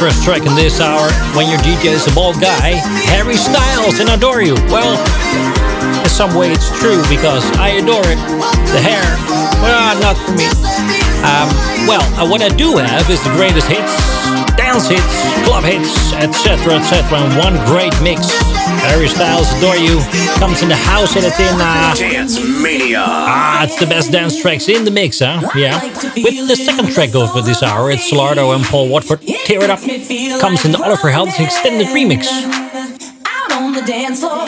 First track in this hour, when your DJ is a bald guy, Harry Styles and Adore You. Well, in some way it's true because I adore it. The hair, well, not for me. Um, well, uh, what I do have is the greatest hits, dance hits, club hits, etc., etc., in one great mix. Harry Styles, Adore You, comes in the house edit in... Uh, dance Mania. Ah, it's the best dance tracks in the mix, huh? Yeah. With the second track of this hour, it's Solardo and Paul Woolford, Tear It Up, comes in the Oliver Heldens extended remix. Out on the dance floor,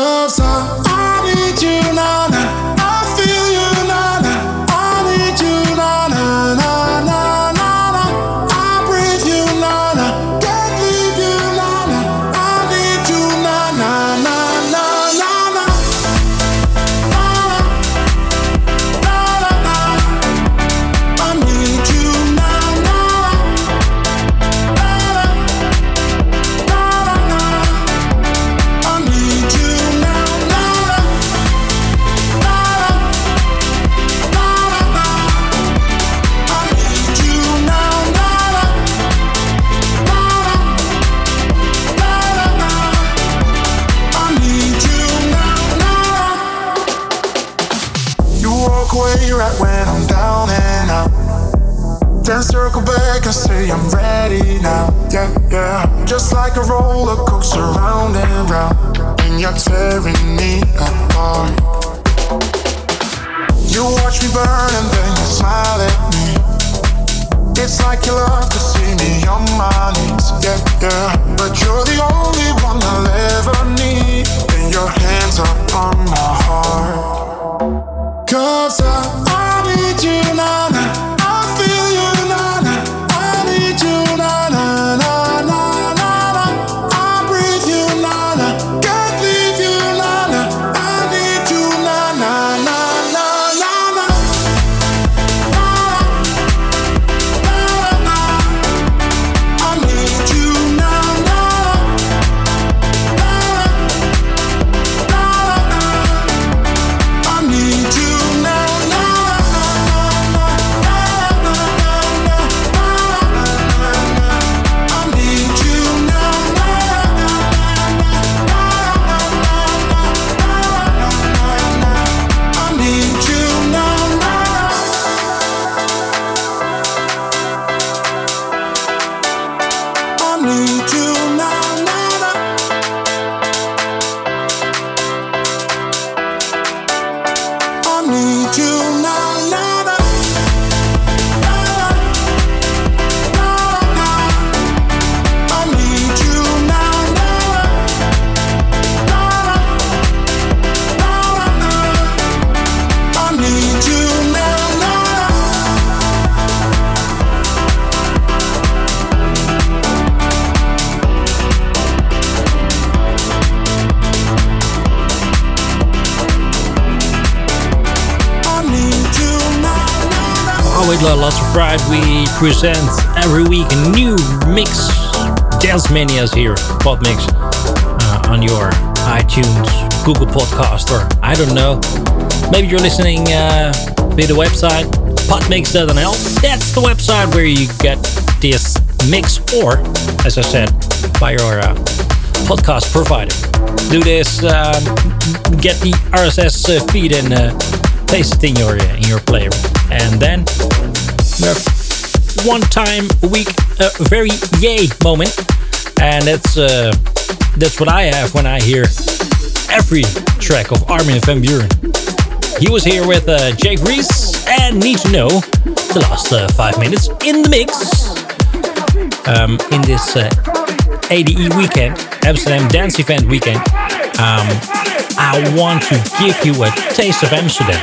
Cause I, we present every week a new mix. Dance Manias here, Pod Mix, uh, on your iTunes, Google Podcast, or I don't know. Maybe you're listening uh, via the website, podmix.nl. That's the website where you get this mix, or, as I said, by your uh, podcast provider. Do this, um, get the RSS uh, feed and uh, paste it in your in your player, and then one time a week a very yay moment, and that's uh, that's what I have when I hear every track of Armin van Buuren. He was here with uh, Jake Reese and Need to Know the last uh, five minutes in the mix um, in this uh, ADE weekend, Amsterdam Dance Event weekend. Um, I want to give you a taste of Amsterdam.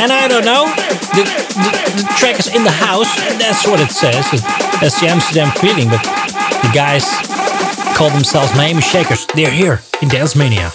And I don't know, the, the, the track is in the house, that's what it says. That's the Amsterdam feeling, but the guys call themselves Miami Shakers. They're here in Dance Mania.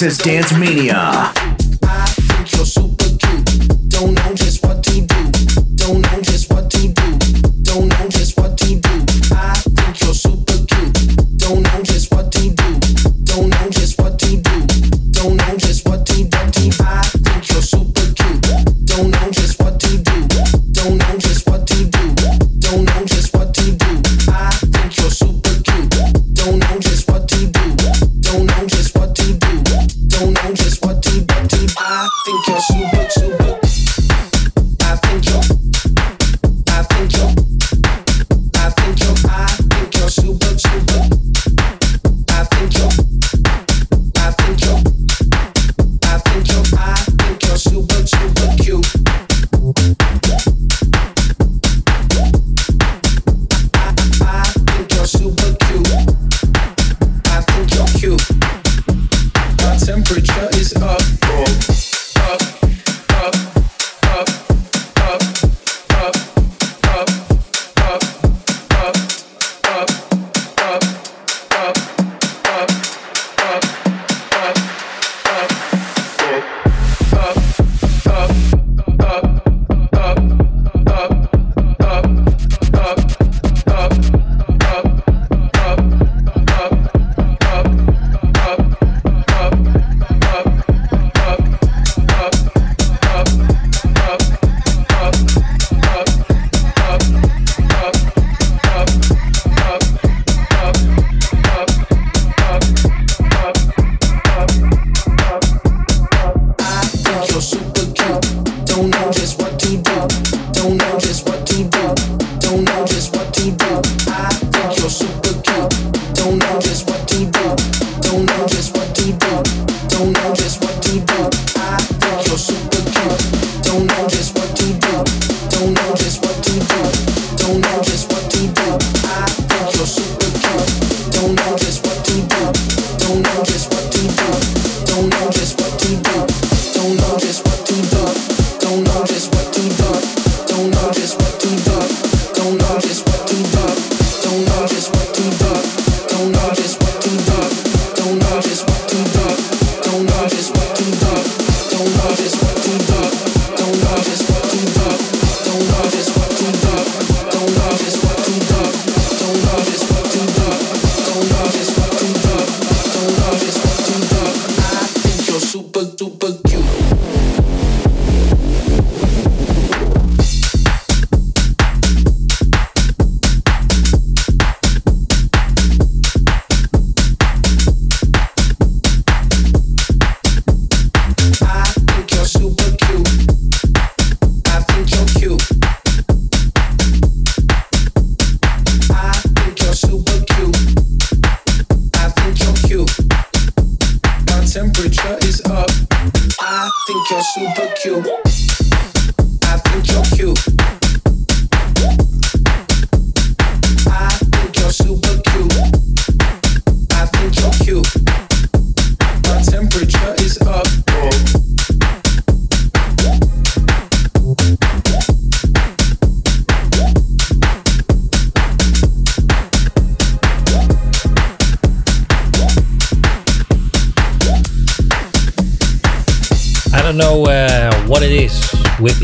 This is Dance Mania.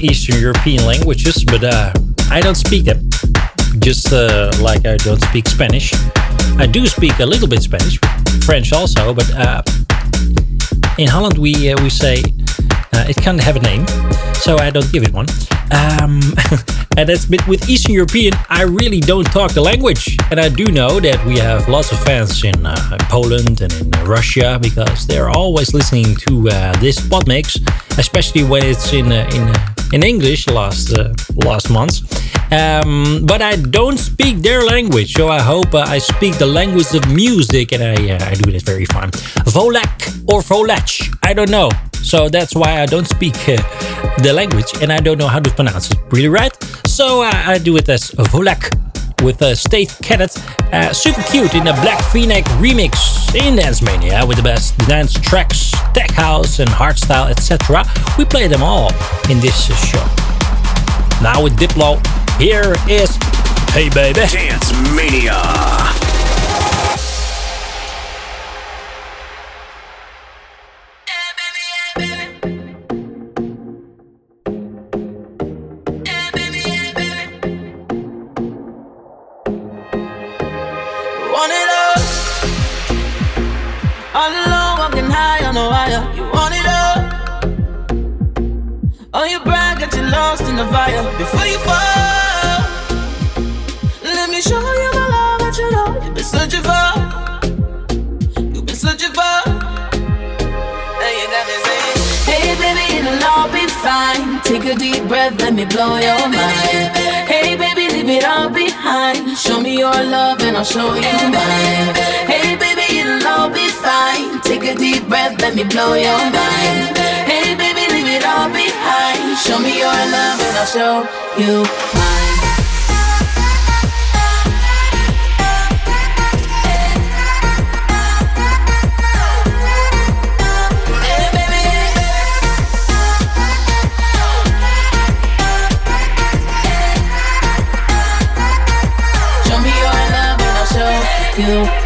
Eastern European languages, but uh, I don't speak them. Just uh, like I don't speak Spanish. I do speak a little bit Spanish, French also, but uh, in Holland we uh, we say uh, it can't have a name, so I don't give it one. Um, and that's but with Eastern European, I really don't talk the language, and I do know that we have lots of fans in uh, Poland and in Russia because they're always listening to this pod mix, especially when it's in in in English last uh, last month. Um, but I don't speak their language, so I hope uh, I speak the language of music, and I uh, I do this very fine. Volak or Volach, I don't know. So that's why I don't speak the language, and I don't know how to pronounce it really right. So I do it as Volak with uh, State Cadet. Uh, super cute in a Black Phoenix remix in Dance Mania with the best dance tracks, tech house and hardstyle, etc. We play them all in this show. Now with Diplo, here is Hey Baby. Dance Mania. On no wire, You want it all. Oh, your brag, got you lost in the fire before you fall. Let me show you my love that you know you've been searching for. You've been searching for. And you got me saying, Hey baby, it'll all be fine. Take a deep breath, let me blow your mind. Hey baby, leave it all behind. Show me your love and I'll show you mine. Hey baby, it'll all be fine. Take a deep breath, let me blow your mind. Hey baby, leave it all behind. Show me your love and I'll show me your love and I show you mine. Hey,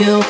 you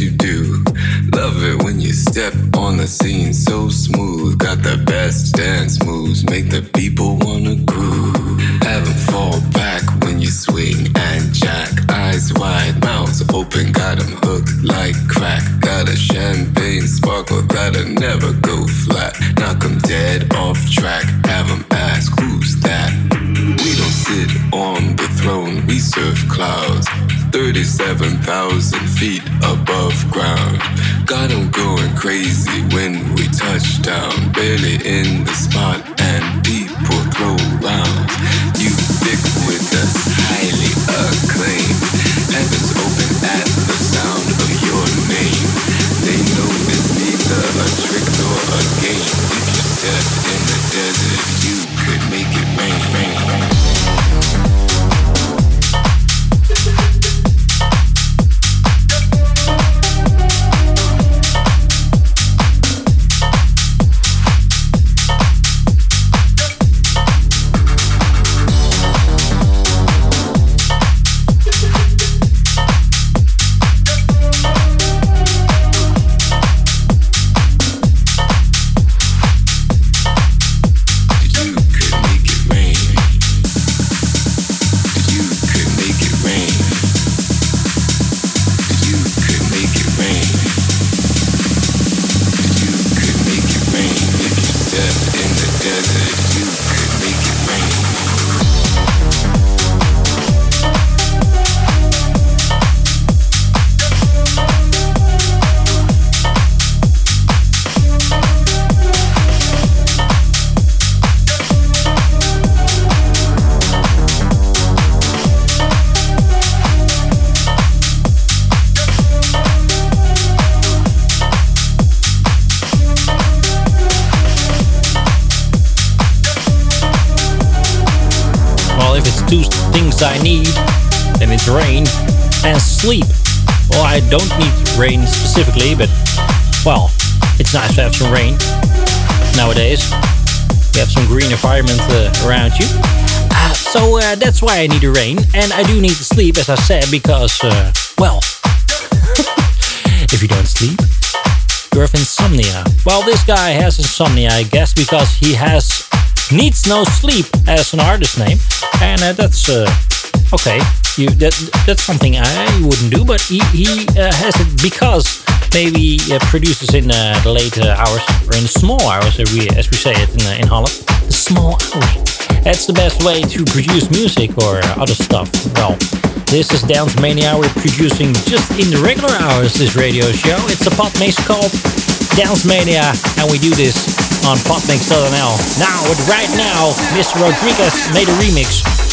you do. Love it when you step on the scene so smooth. Got the best dance moves, make the people wanna groove. Have them fall back when you swing and jack. Eyes wide, mouths open, got them hooked like crack. Got a champagne sparkle that'll never go flat. Knock them dead off track, have them ask who's that. We don't sit on the throne, we serve clouds. 37,000 feet above ground. Got them going crazy when we touch down. Barely in the spot, and people throw rounds. You stick with us, highly acclaimed. Heaven's open at the sound of your name. They know it's neither a trick nor a game. If you're deaf in the desert, you I need, then it's rain and sleep. Well, I don't need rain specifically, but well, it's nice to have some rain nowadays. You have some green environment uh, around you. Uh, so uh, that's why I need the rain, and I do need to sleep, as I said, because, uh, well, if you don't sleep, you have insomnia. Well, this guy has insomnia, I guess, because he has needs no sleep as an artist name, and uh, that's uh, okay. You that that's something I wouldn't do, but he he uh, has it because maybe uh, produces in uh, the late uh, hours or in the small hours, as we as we say it in in Holland. The small hours. That's the best way to produce music or other stuff. Well. This is Dance Mania. We're producing just in the regular hours this radio show. It's a pop mix called Dance Mania, and we do this on PodMix.nl. Now, right now, Mr. Rodriguez made a remix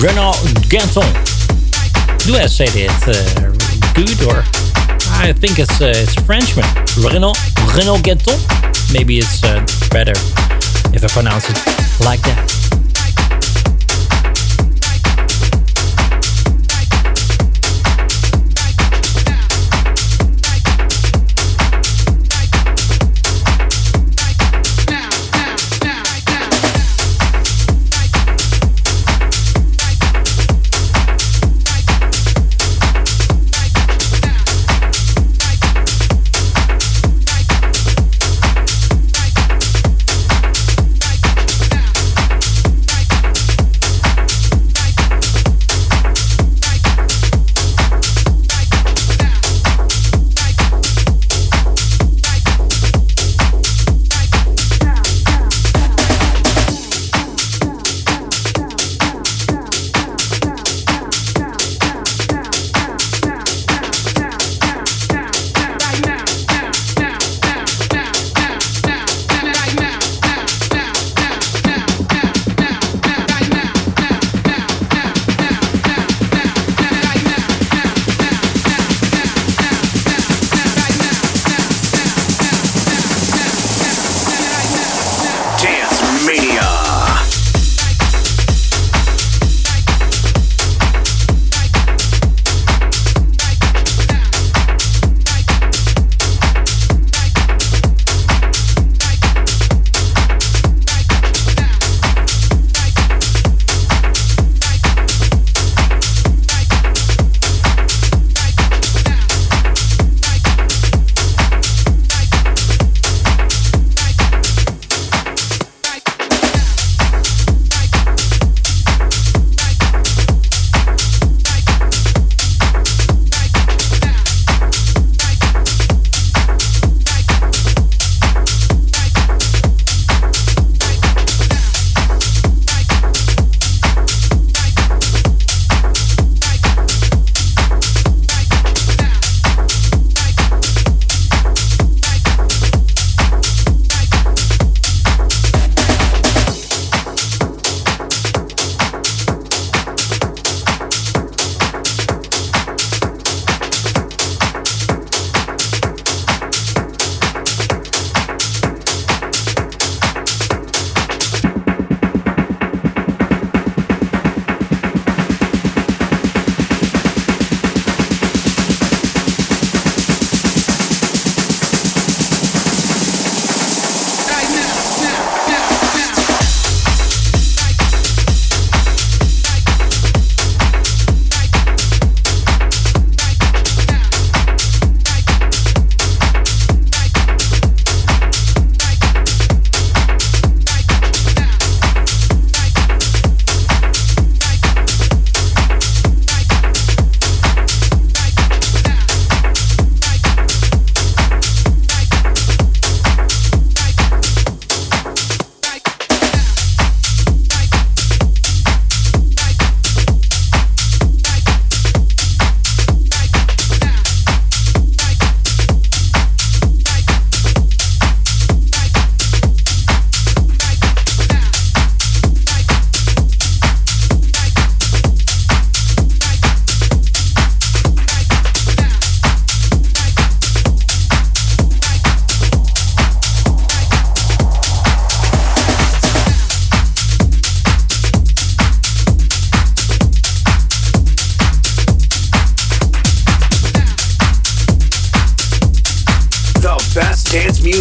Renault Ganton. Do I say it uh, good or? I think it's uh, it's Frenchman. Renault Renault Ganton. Maybe it's uh, better if I pronounce it like that.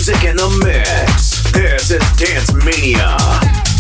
Music in the mix. This is Dance Mania.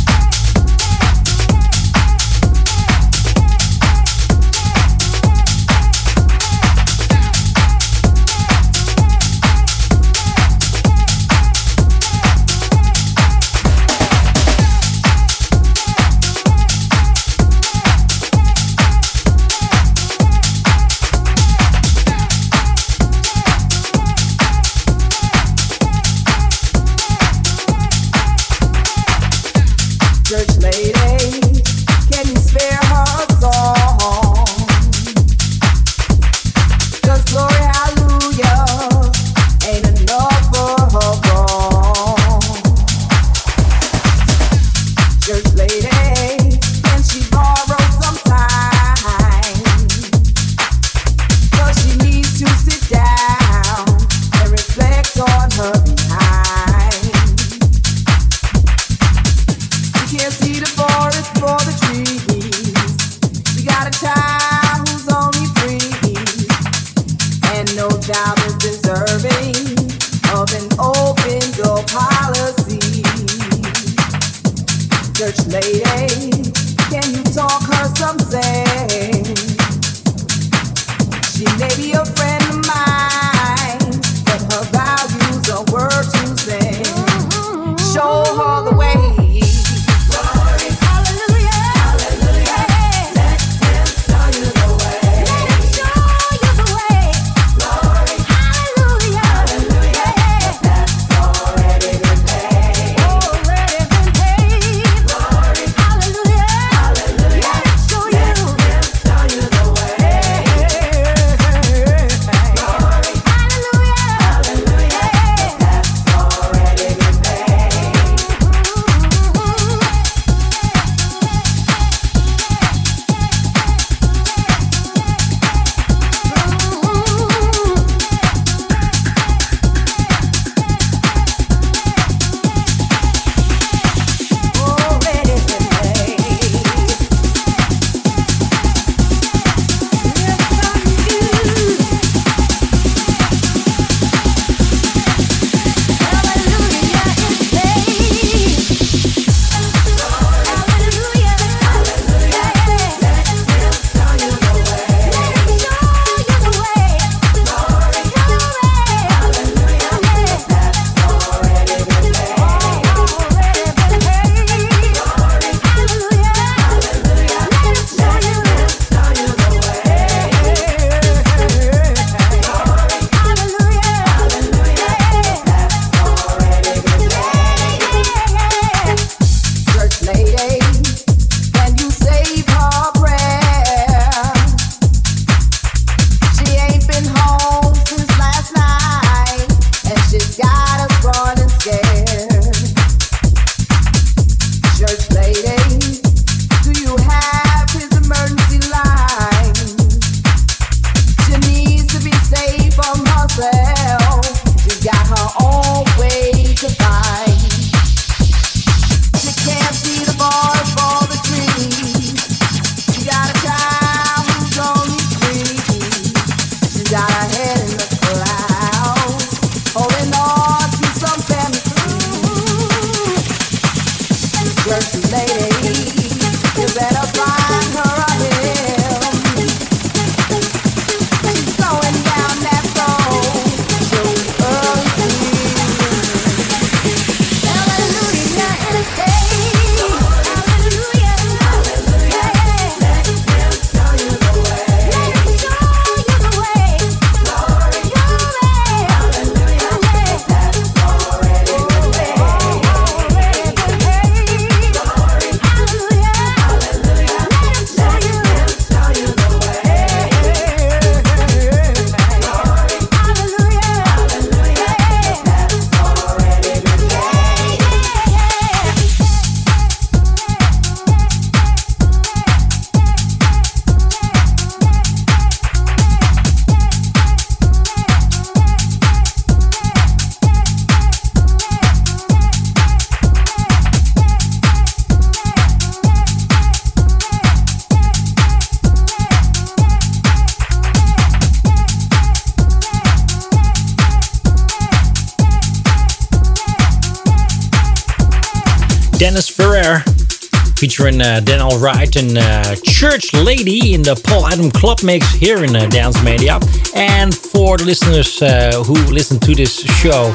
Featuring uh, Dan Alright and uh, Church Lady in the Paul Adam Club mix here in uh, Dance Mania. And for the listeners who listen to this show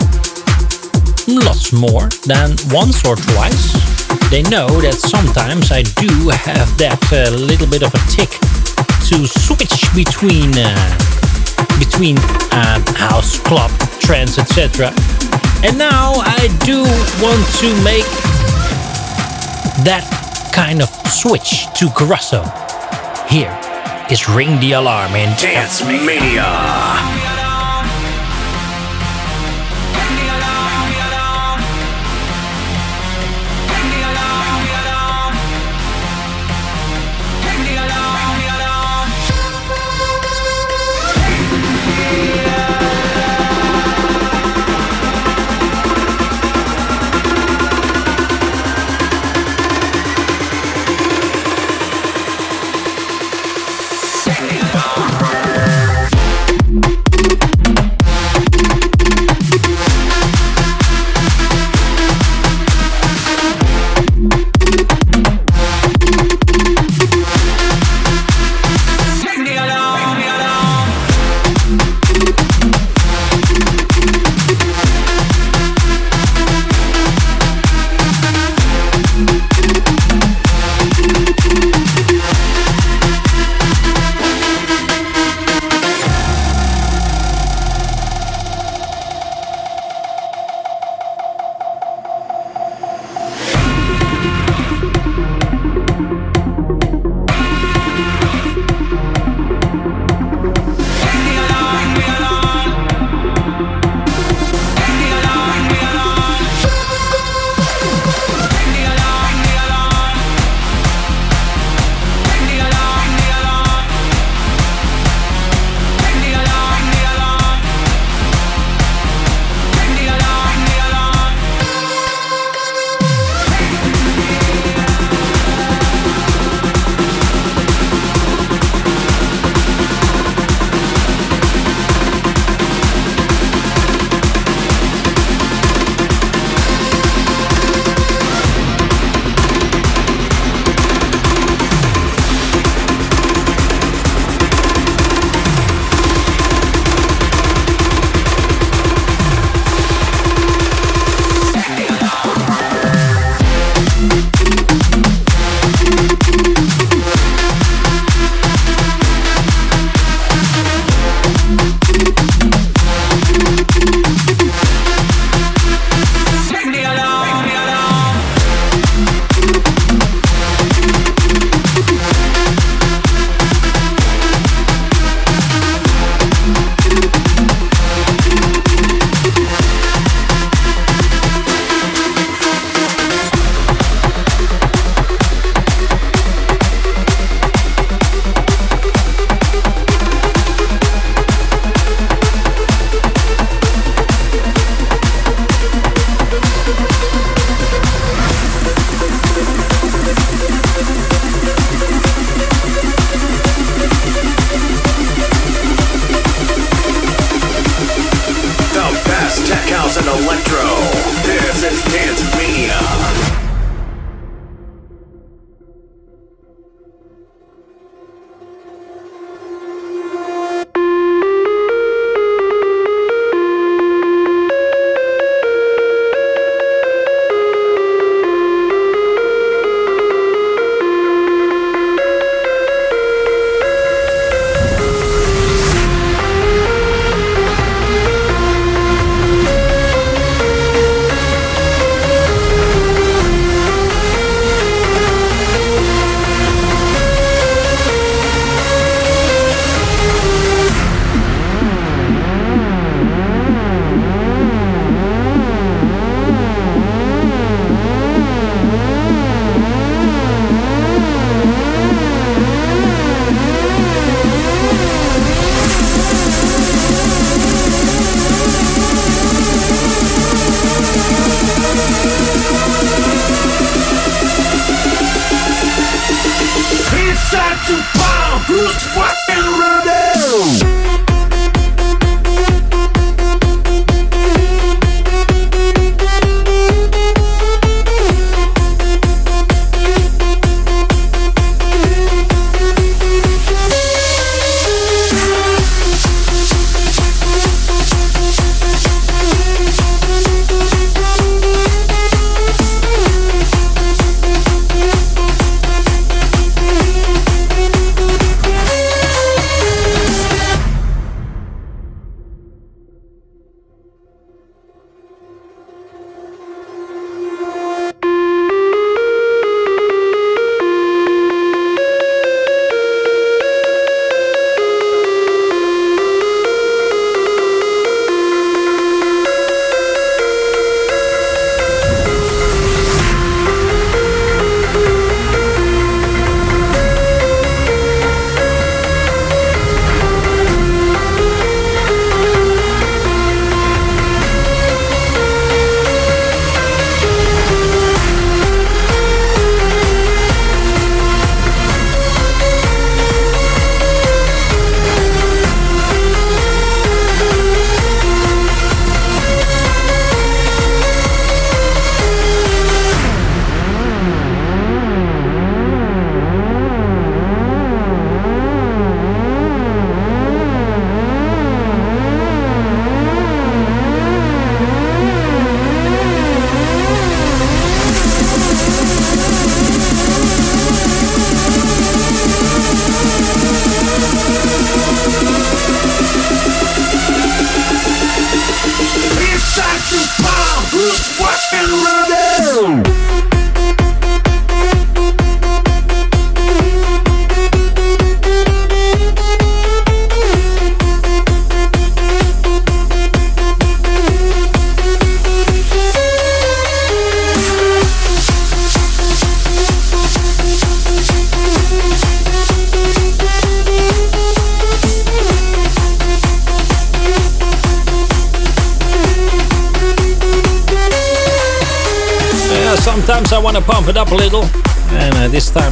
lots more than once or twice, they know that sometimes I do have that little bit of a tick to switch between between uh, house, club, trance, etc. And now I do want to make that kind of switch to Caruso. Here is Ring the Alarm in Dance Mania.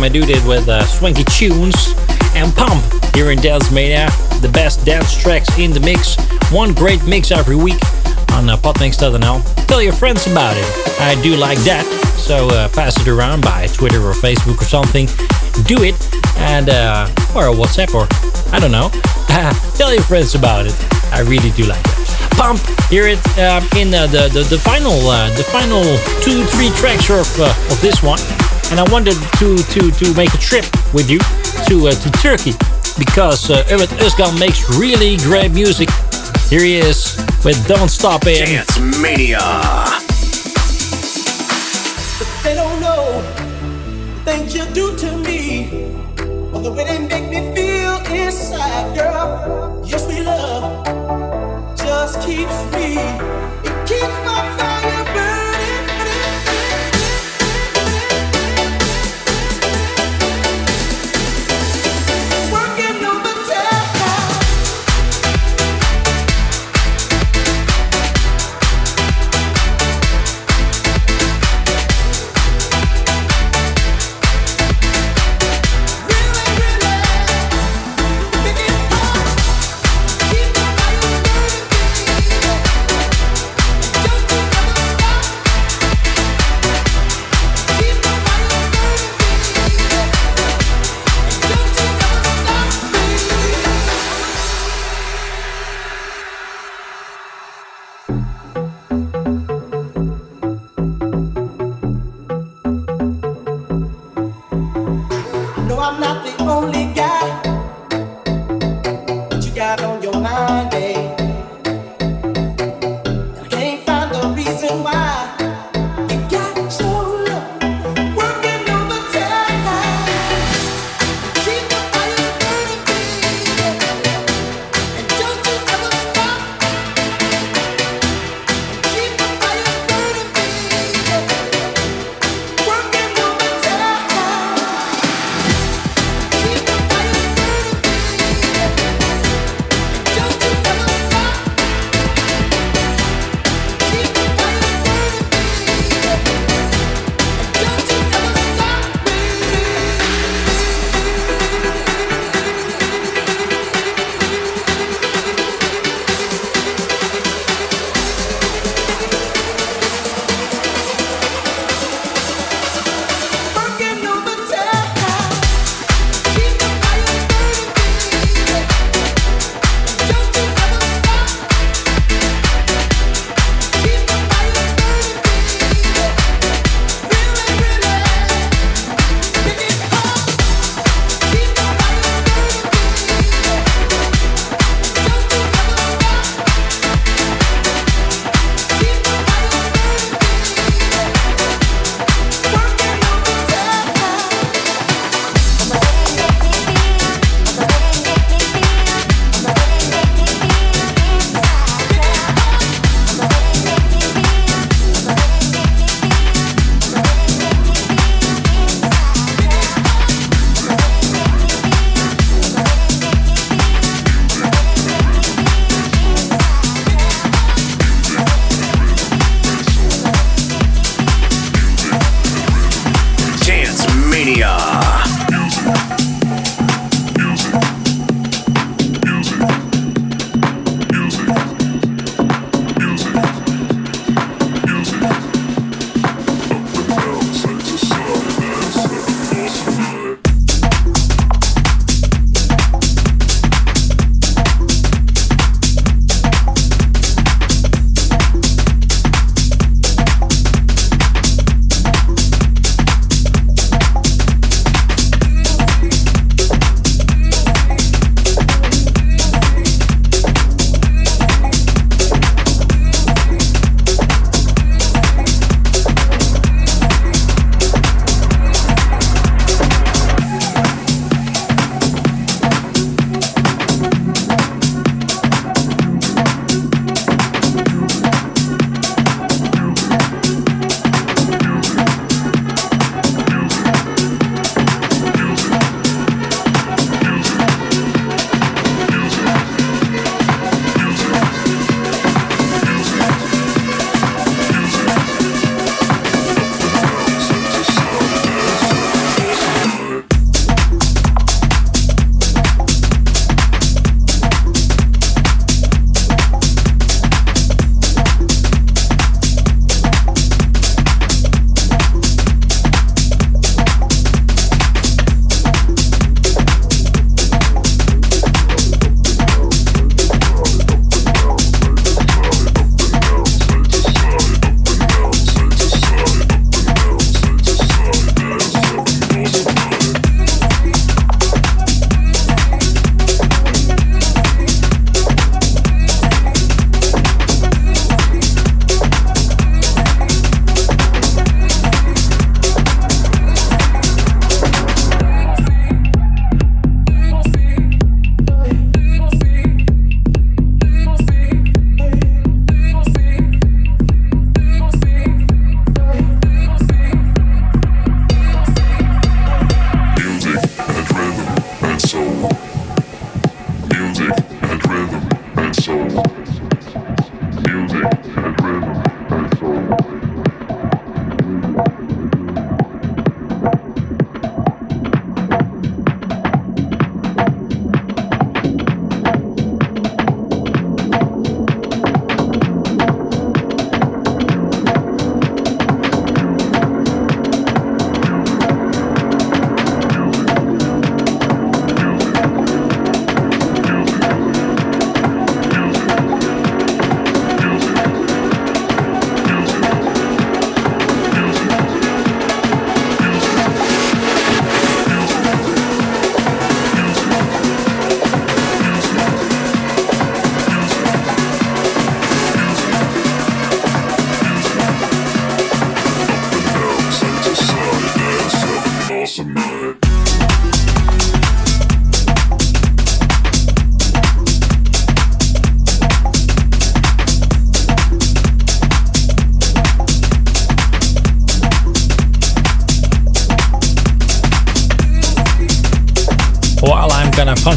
I do it with uh, swanky tunes and pump here in Dance Mania. The best dance tracks in the mix. One great mix every week on uh, podmix.nl. Tell your friends about it. I do like that. So uh, pass it around by Twitter or Facebook or something. Do it. And, uh, or WhatsApp or I don't know. Tell your friends about it. I really do like it pump. Hear it uh, in uh, the, the the final uh, the final two three tracks of uh, of this one. And I wanted to to to make a trip with you to uh, to Turkey because uh, Ümit Özkan makes really great music. Here he is with Don't Stop It. Dance Mania. They don't know the things you do to me, or the way they make me feel inside, girl. Yes, we love just keeps me, it keeps my fire 이야.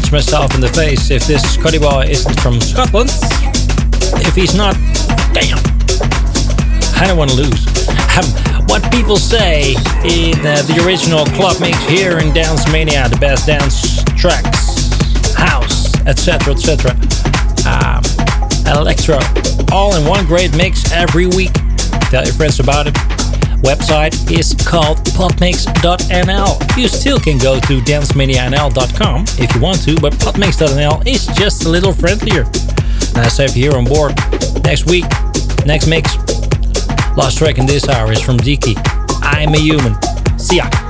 Punch myself in the face if this Scotty boy isn't from Scotland. If he's not, damn. I don't want to lose. Um, what people say in uh, the original club mix here in Dance Mania, the best dance tracks, house, etc., etc. Um, electro, all in one great mix every week. Tell your friends about it website is called podmix.nl. You still can go to dancemanianl.com if you want to, but podmix.nl is just a little friendlier. To have you here on board. Next week, next mix. Last track in this hour is from Diki. I'm a human. See ya.